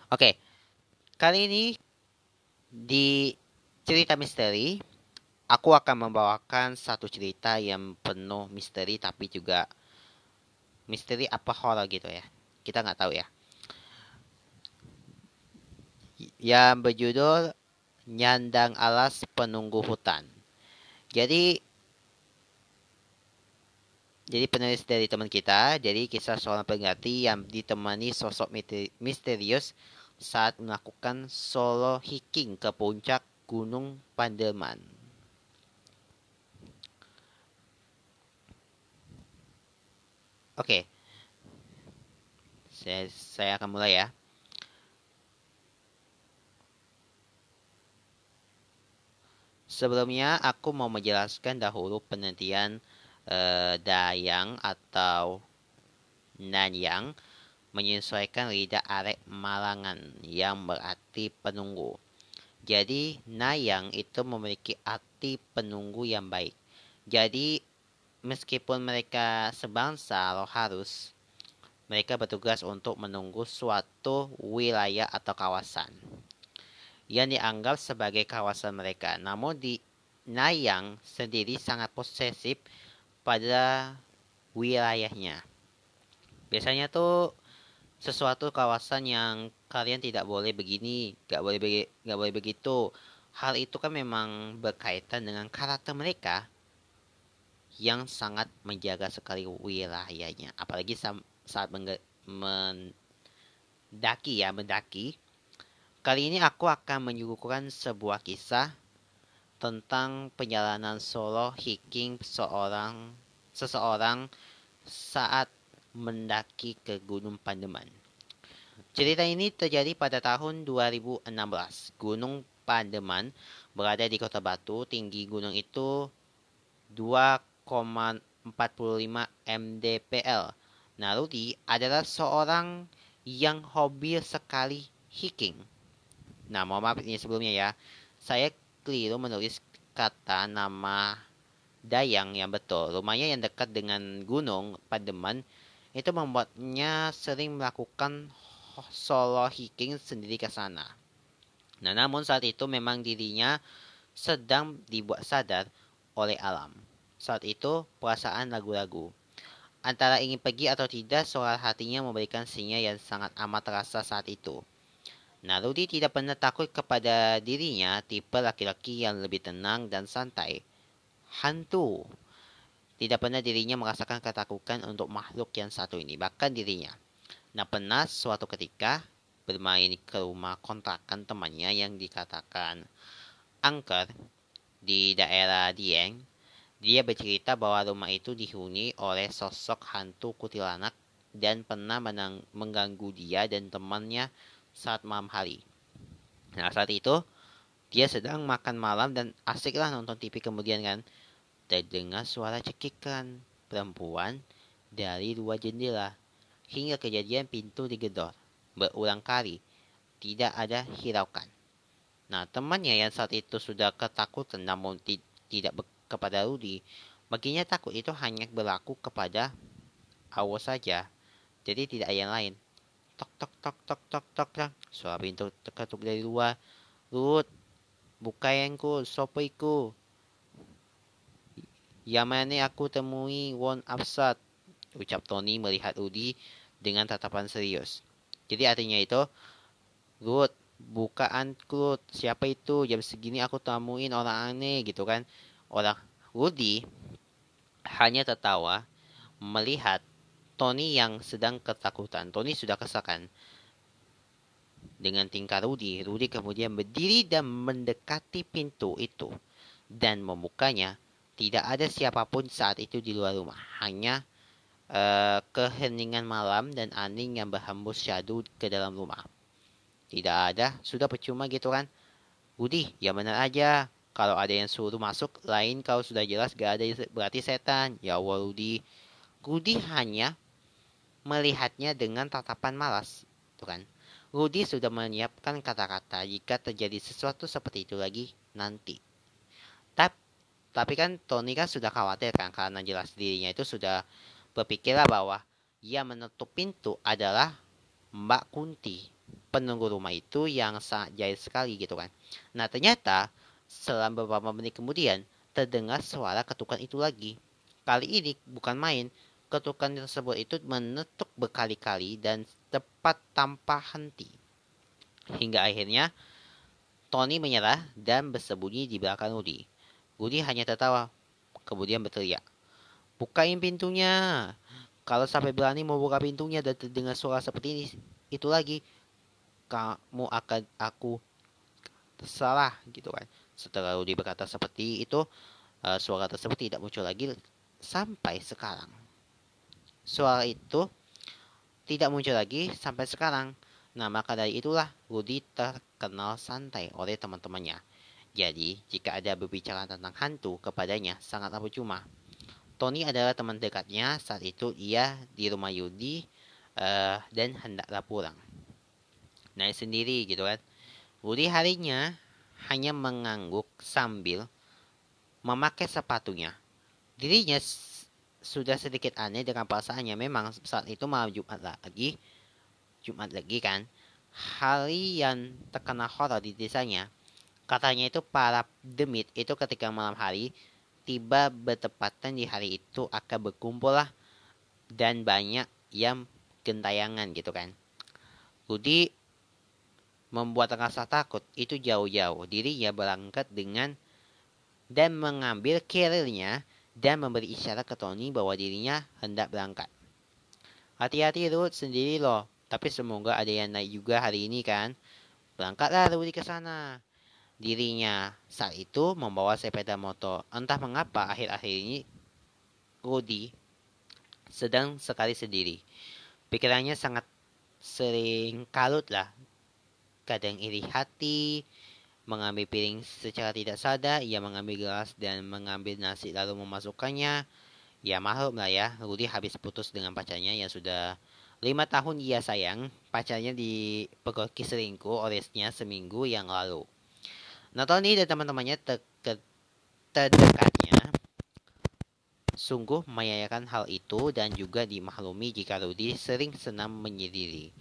Oke, kali ini di cerita misteri, aku akan membawakan satu cerita yang penuh misteri tapi juga misteri apa horror gitu ya. Kita nggak tahu ya. Yang berjudul Nyandang Alas Penunggu Hutan. Jadi jadi penulis dari teman kita, jadi kisah seorang pengganti yang ditemani sosok misterius saat melakukan solo hiking ke puncak Gunung Pandelman. Oke. Saya, saya akan mulai ya. Sebelumnya aku mau menjelaskan dahulu penelitian eh, Dayang atau Nanyang menyesuaikan lidah arek Malangan yang berarti penunggu. Jadi Nayang itu memiliki arti penunggu yang baik. Jadi meskipun mereka sebangsa roh harus, mereka bertugas untuk menunggu suatu wilayah atau kawasan yang dianggap sebagai kawasan mereka. Namun di Nayang sendiri sangat posesif pada wilayahnya. Biasanya tuh sesuatu kawasan yang kalian tidak boleh begini, gak boleh begi, gak boleh begitu. Hal itu kan memang berkaitan dengan karakter mereka yang sangat menjaga sekali wilayahnya. Apalagi saat mendaki ya, mendaki. Kali ini aku akan menyuguhkan sebuah kisah tentang perjalanan solo hiking seorang seseorang saat mendaki ke Gunung Pandeman. Cerita ini terjadi pada tahun 2016. Gunung Pandeman berada di Kota Batu. Tinggi gunung itu 2,45 mdpl. Narudi adalah seorang yang hobi sekali hiking. Nah, mohon maaf ini sebelumnya ya. Saya keliru menulis kata nama Dayang yang betul. Rumahnya yang dekat dengan gunung Pandeman itu membuatnya sering melakukan solo hiking sendiri ke sana. Nah, namun saat itu memang dirinya sedang dibuat sadar oleh alam. Saat itu perasaan lagu-lagu. Antara ingin pergi atau tidak, suara hatinya memberikan sinyal yang sangat amat terasa saat itu. Narudi tidak pernah takut kepada dirinya, tipe laki-laki yang lebih tenang dan santai. Hantu tidak pernah dirinya merasakan ketakutan untuk makhluk yang satu ini, bahkan dirinya. Nah, pernah suatu ketika bermain ke rumah kontrakan temannya yang dikatakan angker di daerah Dieng. Dia bercerita bahwa rumah itu dihuni oleh sosok hantu kutilanak dan pernah menang, mengganggu dia dan temannya saat malam hari. Nah, saat itu dia sedang makan malam dan asiklah nonton TV kemudian kan terdengar suara cekikan perempuan dari luar jendela hingga kejadian pintu digedor berulang kali. Tidak ada hiraukan. Nah, temannya yang saat itu sudah ketakutan namun tidak kepada Rudi, baginya takut itu hanya berlaku kepada Awo saja. Jadi tidak ada yang lain. Tok tok tok tok tok tok tok. Suara pintu terketuk dari luar. Rud, bukainku, sopiku. Yang mana aku temui Won Absat, ucap Tony melihat Udi dengan tatapan serius. Jadi artinya itu, Ruth, bukaan Ruth, siapa itu? Jam segini aku temuin orang aneh gitu kan. Orang Rudy hanya tertawa melihat Tony yang sedang ketakutan. Tony sudah kesakan dengan tingkah Rudy. Rudy kemudian berdiri dan mendekati pintu itu dan membukanya. Tidak ada siapa pun saat itu di luar rumah. Hanya uh, keheningan malam dan angin yang berhembus syadu ke dalam rumah. Tidak ada, sudah percuma gitu kan. Rudy, ya benar aja. Kalau ada yang suruh masuk, lain kau sudah jelas gak ada berarti setan. Ya Allah Rudy. Rudy hanya melihatnya dengan tatapan malas. Tuh kan. Rudy sudah menyiapkan kata-kata jika terjadi sesuatu seperti itu lagi nanti. Tapi, tapi kan Tony kan sudah khawatir kan karena jelas dirinya itu sudah berpikirlah bahwa ia menutup pintu adalah Mbak Kunti penunggu rumah itu yang sangat jahil sekali gitu kan. Nah ternyata Selama beberapa menit kemudian, terdengar suara ketukan itu lagi. Kali ini bukan main, ketukan tersebut itu menetuk berkali-kali dan tepat tanpa henti. Hingga akhirnya, Tony menyerah dan bersembunyi di belakang Rudy. Rudy hanya tertawa, kemudian berteriak. Bukain pintunya. Kalau sampai berani mau buka pintunya dan terdengar suara seperti ini, itu lagi, kamu akan aku salah gitu kan. Setelah Rudy berkata seperti itu, uh, suara tersebut tidak muncul lagi sampai sekarang. Suara itu tidak muncul lagi sampai sekarang. Nah, maka dari itulah Rudy terkenal santai oleh teman-temannya. Jadi, jika ada berbicara tentang hantu kepadanya, sangat cuma. Tony adalah teman dekatnya saat itu ia di rumah Yudi uh, dan hendaklah pulang. Naik sendiri gitu kan. Rudy harinya hanya mengangguk sambil memakai sepatunya. Dirinya sudah sedikit aneh dengan perasaannya. Memang saat itu malam Jumat lagi, Jumat lagi kan, hari yang terkena horor di desanya. Katanya itu para demit itu ketika malam hari tiba bertepatan di hari itu akan berkumpul lah dan banyak yang gentayangan gitu kan. Rudi membuat rasa takut itu jauh-jauh. Dirinya berangkat dengan dan mengambil carrier dan memberi isyarat ke Tony bahwa dirinya hendak berangkat. Hati-hati Ruth sendiri loh, tapi semoga ada yang naik juga hari ini kan. Berangkatlah Rudy ke sana. Dirinya saat itu membawa sepeda motor. Entah mengapa akhir-akhir ini Rudy sedang sekali sendiri. Pikirannya sangat sering kalut lah kadang iri hati, mengambil piring secara tidak sadar, ia mengambil gelas dan mengambil nasi lalu memasukkannya. Ya maklum lah ya, Rudy habis putus dengan pacarnya yang sudah lima tahun ia sayang, pacarnya dipergoki selingkuh olehnya seminggu yang lalu. Nah Tony dan teman-temannya ter terdekatnya sungguh menyayangkan hal itu dan juga dimaklumi jika Rudy sering senang menyendiri.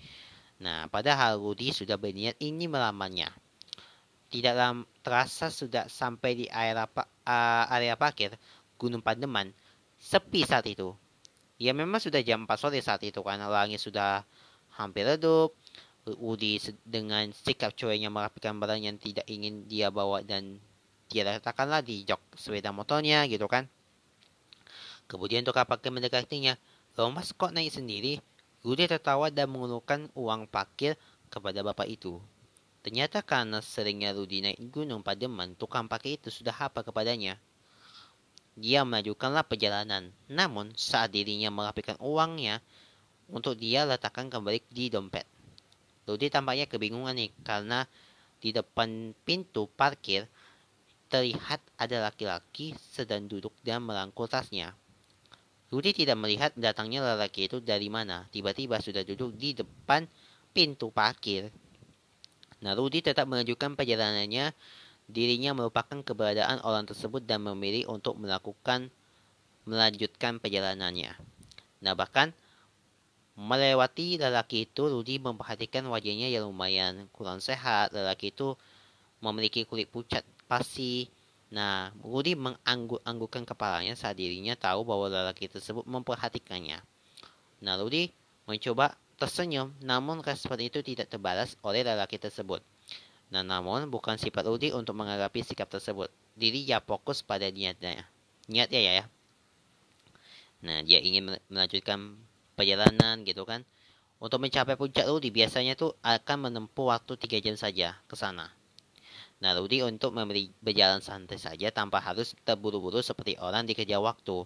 Nah, padahal Rudy sudah berniat ini melamarnya. Tidak terasa sudah sampai di area, uh, area parkir Gunung Pandeman, sepi saat itu. Ya memang sudah jam 4 sore saat itu karena langit sudah hampir redup. Rudy dengan sikap cueknya merapikan barang yang tidak ingin dia bawa dan dia letakkanlah di jok sepeda motornya gitu kan. Kemudian tukar parkir mendekatinya. Loh mas kok naik sendiri? Rudy tertawa dan mengulurkan uang parkir kepada bapak itu. Ternyata karena seringnya Rudy naik gunung Pademan, tukang parkir itu sudah hafal kepadanya. Dia melajukanlah perjalanan. Namun, saat dirinya merapikan uangnya, untuk dia letakkan kembali di dompet. Rudy tampaknya kebingungan nih, karena di depan pintu parkir terlihat ada laki-laki sedang duduk dan merangkul tasnya. Rudy tidak melihat datangnya lelaki itu dari mana. Tiba-tiba sudah duduk di depan pintu parkir. Nah, Rudy tetap mengajukan perjalanannya. Dirinya merupakan keberadaan orang tersebut dan memilih untuk melakukan melanjutkan perjalanannya. Nah, bahkan melewati lelaki itu, Rudy memperhatikan wajahnya yang lumayan kurang sehat. Lelaki itu memiliki kulit pucat pasi, Nah, Rudy mengangguk-anggukkan kepalanya saat dirinya tahu bahwa lelaki tersebut memperhatikannya. Nah, Rudy mencoba tersenyum, namun respon itu tidak terbalas oleh lelaki tersebut. Nah, namun bukan sifat Rudy untuk menghadapi sikap tersebut. Diri dia fokus pada niatnya. Niatnya ya, ya. Nah, dia ingin melanjutkan perjalanan gitu kan. Untuk mencapai puncak Rudi biasanya tuh akan menempuh waktu 3 jam saja ke sana. Rudi untuk memberi berjalan santai saja tanpa harus terburu-buru seperti orang dikejar waktu.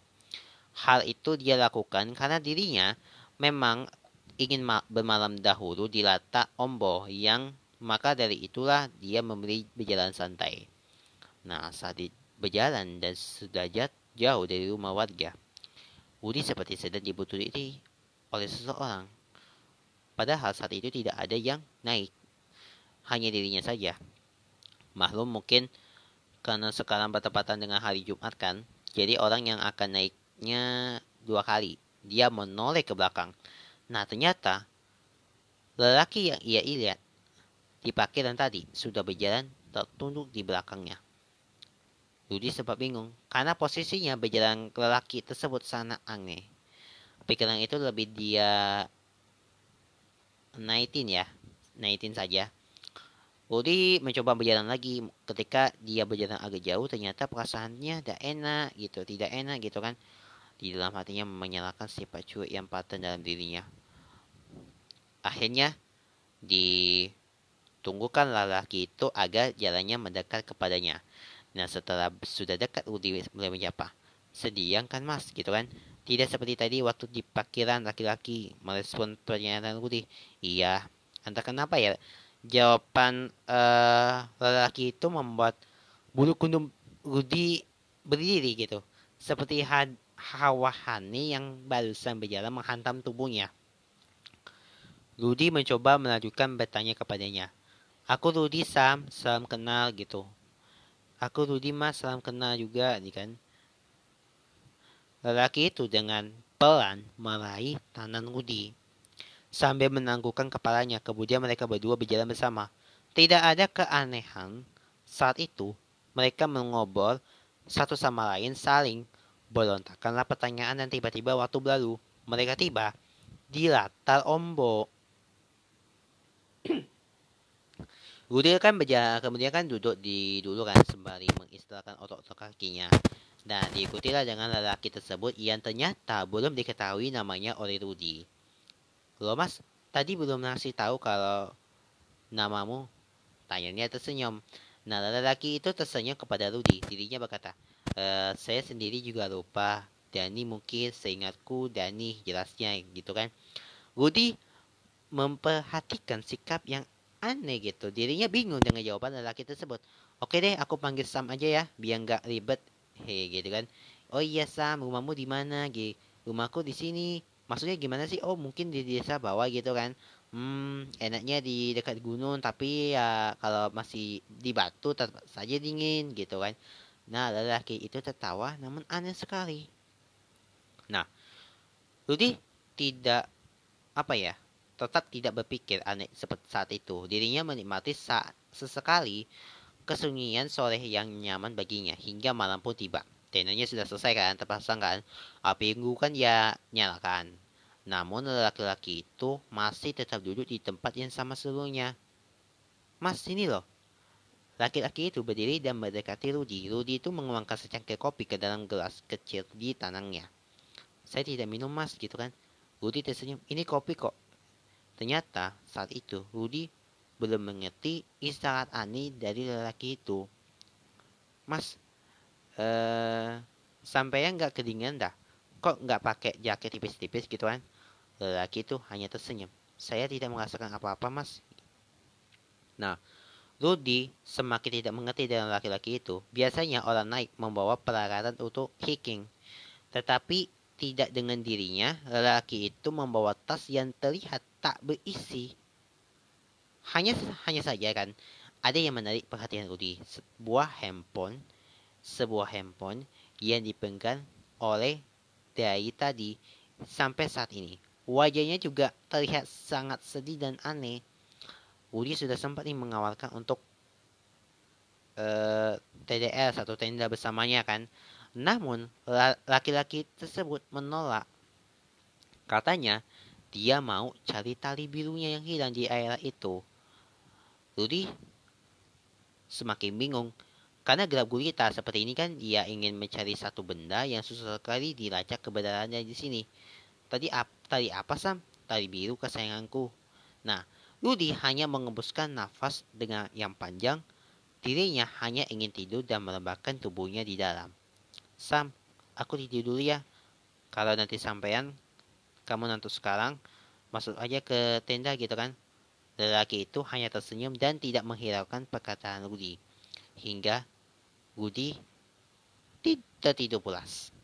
Hal itu dia lakukan karena dirinya memang ingin bermalam dahulu di latak Ombo yang maka dari itulah dia memberi berjalan santai. Nah, saat berjalan dan sudah jauh dari rumah warga, Rudi seperti sedang dibutuhkan oleh seseorang Padahal saat itu tidak ada yang naik. Hanya dirinya saja. Maklum mungkin karena sekarang bertepatan dengan hari Jumat kan. Jadi orang yang akan naiknya dua kali. Dia menoleh ke belakang. Nah ternyata lelaki yang ia lihat di parkiran tadi sudah berjalan tertunduk di belakangnya. Rudi sempat bingung karena posisinya berjalan lelaki tersebut sangat aneh. Pikiran itu lebih dia 19 ya 19 saja Uri mencoba berjalan lagi ketika dia berjalan agak jauh ternyata perasaannya tidak enak gitu tidak enak gitu kan di dalam hatinya menyalakan sifat cuek yang patah dalam dirinya akhirnya ditunggukan lelaki itu agar jalannya mendekat kepadanya nah setelah sudah dekat Udi mulai menyapa sedih kan mas gitu kan tidak seperti tadi waktu di parkiran laki-laki merespon pernyataan Rudi. Iya, entah kenapa ya. Jawaban uh, lelaki itu membuat bulu kundum Rudi berdiri gitu. Seperti had Hawahani yang barusan berjalan menghantam tubuhnya. Rudi mencoba melanjutkan bertanya kepadanya. Aku Rudi Sam, salam kenal gitu. Aku Rudi Mas, salam kenal juga, nih kan. Lelaki itu dengan pelan meraih tangan Rudi. Sambil menangguhkan kepalanya, kemudian mereka berdua berjalan bersama. Tidak ada keanehan saat itu mereka mengobrol satu sama lain saling berontakanlah pertanyaan dan tiba-tiba waktu berlalu mereka tiba di latar ombok. Rudi kan berjalan kemudian kan duduk di dulu kan sembari mengistilahkan otot-otot kakinya dan diikutilah dengan lelaki tersebut yang ternyata belum diketahui namanya oleh Rudi. Loh mas, tadi belum ngasih tahu kalau namamu? Tanyanya tersenyum. Nah, lelaki itu tersenyum kepada Rudi. Dirinya berkata, e, saya sendiri juga lupa. Dani mungkin seingatku Dani jelasnya gitu kan. Rudi memperhatikan sikap yang aneh gitu. Dirinya bingung dengan jawaban lelaki tersebut. Oke deh, aku panggil Sam aja ya, biar nggak ribet Hei gitu kan. Oh iya Sam, rumahmu di mana? Rumahku di sini. Maksudnya gimana sih? Oh mungkin di desa bawah gitu kan. Hmm, enaknya di dekat gunung tapi ya kalau masih di batu tetap saja dingin gitu kan. Nah, lelaki itu tertawa namun aneh sekali. Nah, Rudy tidak apa ya? Tetap tidak berpikir aneh seperti saat itu. Dirinya menikmati saat sesekali kesunyian sore yang nyaman baginya hingga malam pun tiba. Tenanya sudah selesai kan, terpasang kan. Api unggu kan ya nyalakan. Namun laki-laki itu masih tetap duduk di tempat yang sama sebelumnya. Mas, sini loh. Laki-laki itu berdiri dan mendekati Rudi. Rudi itu menguangkan secangkir kopi ke dalam gelas kecil di tanangnya. Saya tidak minum mas, gitu kan. Rudi tersenyum, ini kopi kok. Ternyata saat itu Rudi belum mengerti isyarat aneh dari lelaki itu. Mas, eh, sampai yang nggak kedinginan dah. Kok nggak pakai jaket tipis-tipis gitu kan? Lelaki itu hanya tersenyum. Saya tidak merasakan apa-apa, mas. Nah, Rudy semakin tidak mengerti dengan laki-laki itu. Biasanya orang naik membawa peralatan untuk hiking. Tetapi tidak dengan dirinya, lelaki itu membawa tas yang terlihat tak berisi hanya hanya saja kan ada yang menarik perhatian Rudy. Sebuah handphone, sebuah handphone yang dipegang oleh dari tadi sampai saat ini. Wajahnya juga terlihat sangat sedih dan aneh. Rudy sudah sempat nih mengawalkan untuk uh, eh, TDR satu tenda bersamanya kan. Namun laki-laki tersebut menolak. Katanya dia mau cari tali birunya yang hilang di air itu. Rudy semakin bingung karena gelap gulita seperti ini kan dia ingin mencari satu benda yang susah sekali dilacak kebenarannya di sini. Tadi ap, tadi apa Sam? Tadi biru kesayanganku. Nah, Rudy hanya mengembuskan nafas dengan yang panjang. Dirinya hanya ingin tidur dan melembabkan tubuhnya di dalam. Sam, aku tidur dulu ya. Kalau nanti sampean, kamu nanti sekarang, masuk aja ke tenda gitu kan. Lelaki itu hanya tersenyum dan tidak menghiraukan perkataan Rudy. Hingga Rudy tidak tidur pulas.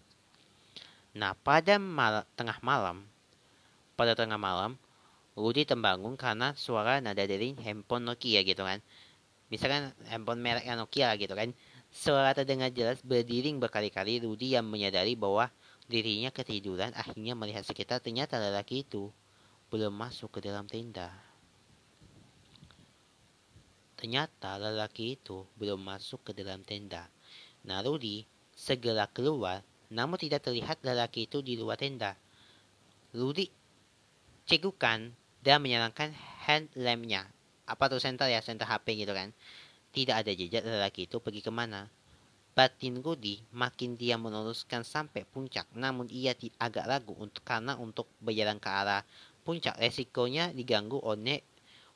Nah, pada mal tengah malam, pada tengah malam, Rudy terbangun karena suara nada dering handphone Nokia gitu kan. Misalkan handphone merek Nokia gitu kan. Suara terdengar jelas berdering berkali-kali Rudy yang menyadari bahwa dirinya ketiduran akhirnya melihat sekitar ternyata lelaki itu belum masuk ke dalam tenda. Ternyata lelaki itu belum masuk ke dalam tenda. Rudy segera keluar namun tidak terlihat lelaki itu di luar tenda. Rudy cegukan dan menyalakan hand lampnya. Apa tuh center ya, center HP gitu kan. Tidak ada jejak lelaki itu pergi ke mana. Batin Rudy makin dia meneruskan sampai puncak, namun ia agak ragu untuk karena untuk berjalan ke arah puncak resikonya diganggu oleh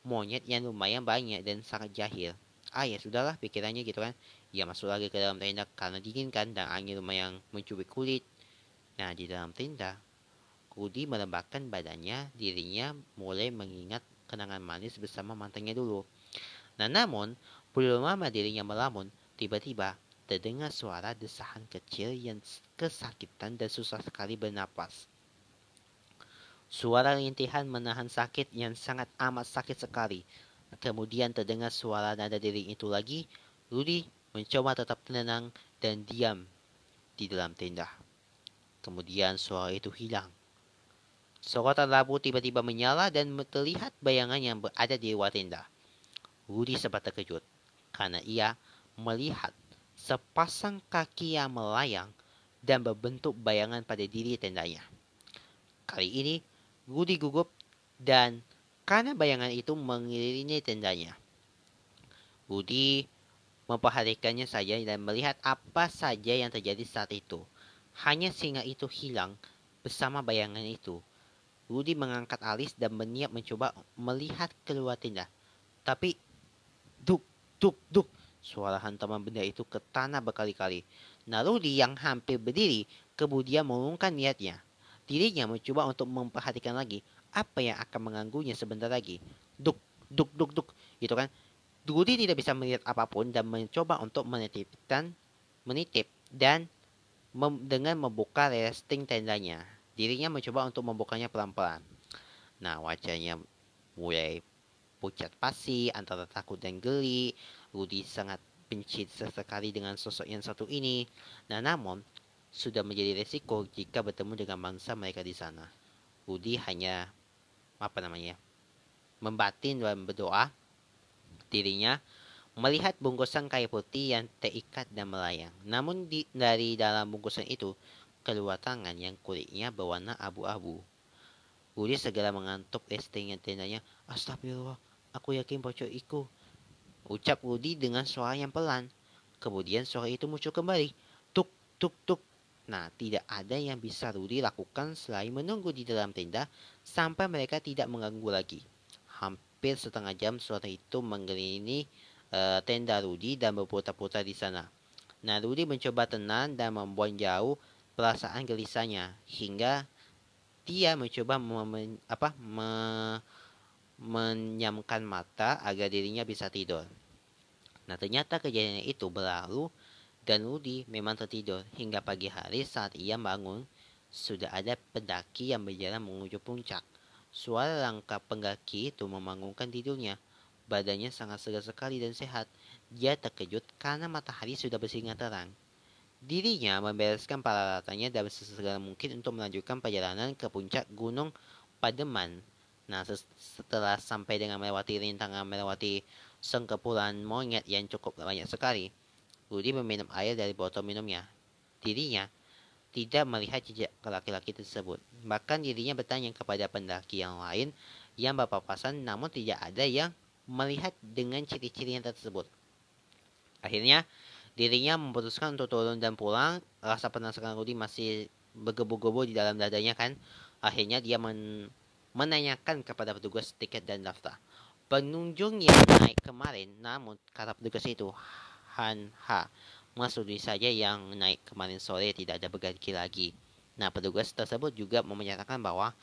monyet yang lumayan banyak dan sangat jahil. Ah ya sudahlah pikirannya gitu kan. Ia masuk lagi ke dalam tenda karena dingin kan dan angin lumayan mencubit kulit. Nah di dalam tenda, Rudy melembabkan badannya, dirinya mulai mengingat kenangan manis bersama mantannya dulu. Nah namun, belum lama dirinya melamun, tiba-tiba terdengar suara desahan kecil yang kesakitan dan susah sekali bernapas. Suara rintihan menahan sakit yang sangat amat sakit sekali. Kemudian terdengar suara nada diri itu lagi. Rudy mencoba tetap tenang dan diam di dalam tenda. Kemudian suara itu hilang. Sorotan labu tiba-tiba menyala dan terlihat bayangan yang berada di luar tenda. Rudy sempat terkejut karena ia melihat sepasang kaki yang melayang dan berbentuk bayangan pada diri tendanya. Kali ini, Rudy gugup dan karena bayangan itu mengelilingi tendanya. Rudy memperhatikannya saja dan melihat apa saja yang terjadi saat itu. Hanya singa itu hilang bersama bayangan itu. Rudy mengangkat alis dan berniat mencoba melihat keluar tenda. Tapi, duk, duk, duk, Suara hantaman benda itu ke tanah berkali-kali. Narudi yang hampir berdiri kemudian mengumumkan niatnya. Dirinya mencoba untuk memperhatikan lagi apa yang akan mengganggunya sebentar lagi. Duk, duk, duk, duk. Gitu kan. Rudi tidak bisa melihat apa pun dan mencoba untuk menitipkan, menitip dan mem dengan membuka resting tendanya. Dirinya mencoba untuk membukanya pelan-pelan. Nah, wajahnya mulai pucat pasi antara takut dan geli. Rudy sangat benci sesekali dengan sosok yang satu ini. Nah, namun sudah menjadi resiko jika bertemu dengan bangsa mereka di sana. Rudy hanya apa namanya membatin dan berdoa dirinya melihat bungkusan kayu putih yang terikat dan melayang. Namun di, dari dalam bungkusan itu keluar tangan yang kulitnya berwarna abu-abu. Rudy segera mengantuk estingnya tendanya. Astagfirullah, aku yakin pocok iku Ucap Rudy dengan suara yang pelan. Kemudian suara itu muncul kembali. Tuk, tuk, tuk. Nah, tidak ada yang bisa Rudy lakukan selain menunggu di dalam tenda sampai mereka tidak mengganggu lagi. Hampir setengah jam suara itu mengelilingi uh, tenda Rudy dan berputar-putar di sana. Nah, Rudy mencoba tenang dan membuang jauh perasaan gelisahnya hingga dia mencoba mem, apa, me, menyamkan mata agar dirinya bisa tidur. Nah ternyata kejadian itu berlalu dan Rudy memang tertidur hingga pagi hari saat ia bangun sudah ada pendaki yang berjalan menuju puncak. Suara langkah pendaki itu membangunkan tidurnya. Badannya sangat segar sekali dan sehat. Dia terkejut karena matahari sudah bersinar terang. Dirinya membereskan peralatannya dan sesegera mungkin untuk melanjutkan perjalanan ke puncak Gunung Pademan Nah, setelah sampai dengan melewati rintangan melewati sengkepulan monyet yang cukup banyak sekali, Rudy meminum air dari botol minumnya. Dirinya tidak melihat jejak laki-laki tersebut. Bahkan dirinya bertanya kepada pendaki yang lain yang berpapasan namun tidak ada yang melihat dengan ciri-ciri yang tersebut. Akhirnya, dirinya memutuskan untuk turun dan pulang. Rasa penasaran Rudy masih bergebu-gebu di dalam dadanya kan. Akhirnya dia men menanyakan kepada petugas tiket dan daftar. Pengunjung yang naik kemarin, namun kata petugas itu, Han Ha, maksudnya saja yang naik kemarin sore tidak ada berganti lagi. Nah, petugas tersebut juga menyatakan bahwa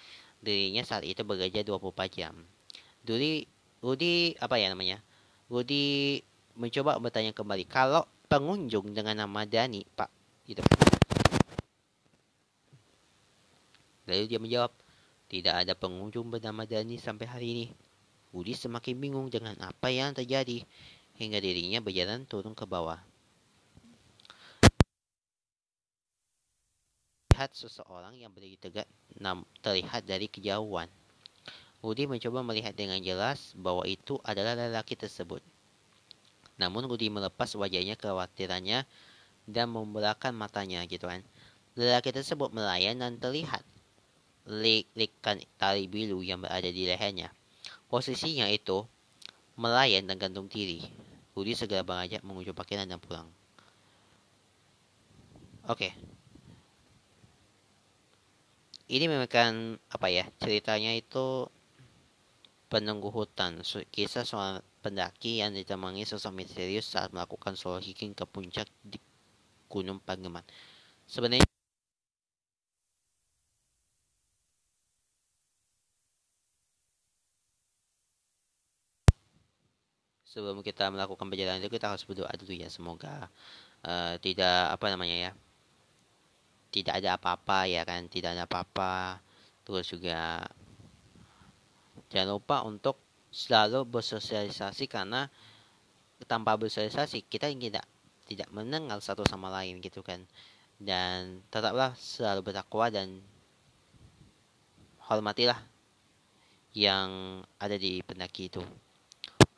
dirinya saat itu bekerja 24 jam. Duri, Rudi, apa ya namanya? Rudi mencoba bertanya kembali, kalau pengunjung dengan nama Dani, Pak, itu. Lalu dia menjawab, tidak ada pengunjung bernama Dani sampai hari ini. Rudi semakin bingung dengan apa yang terjadi, hingga dirinya berjalan turun ke bawah. Lihat seseorang yang berdiri tegak terlihat dari kejauhan. Rudi mencoba melihat dengan jelas bahwa itu adalah lelaki tersebut. Namun Rudi melepas wajahnya kekhawatirannya dan membelakang matanya gitu kan. Lelaki tersebut melayan dan terlihat lik-likan tali biru yang berada di lehernya. Posisinya itu melayan dan gantung diri. Rudi segera mengajak mengunjung pakaian dan pulang. Oke. Ini memang apa ya ceritanya itu penunggu hutan kisah soal pendaki yang ditemani sosok misterius saat melakukan solo hiking ke puncak di Gunung Pageman. Sebenarnya sebelum kita melakukan perjalanan itu kita harus berdoa dulu ya. Semoga eh, tidak apa namanya ya tidak ada apa-apa ya kan tidak ada apa-apa. Terus juga jangan lupa untuk selalu bersosialisasi karena tanpa bersosialisasi kita tidak tidak mendengar satu sama lain gitu kan. Dan tetaplah selalu bertakwa dan hormatilah yang ada di pendaki itu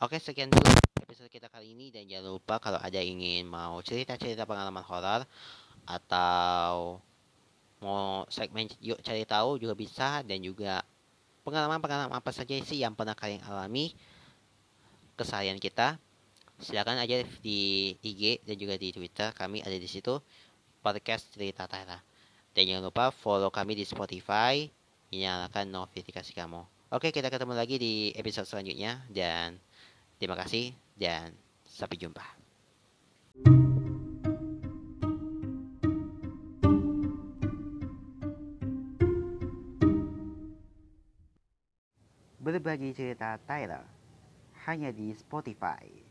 Oke, sekian dulu episode kita kali ini dan jangan lupa kalau ada ingin mau cerita-cerita pengalaman horor atau mau segmen yuk cari tahu juga bisa dan juga pengalaman-pengalaman apa saja sih yang pernah kalian alami keseharian kita silakan aja di IG dan juga di Twitter kami ada di situ podcast cerita Tara. Dan jangan lupa follow kami di Spotify nyalakan notifikasi kamu. Oke kita ketemu lagi di episode selanjutnya dan Terima kasih dan sampai jumpa. Berbagi cerita Tyler hanya di Spotify.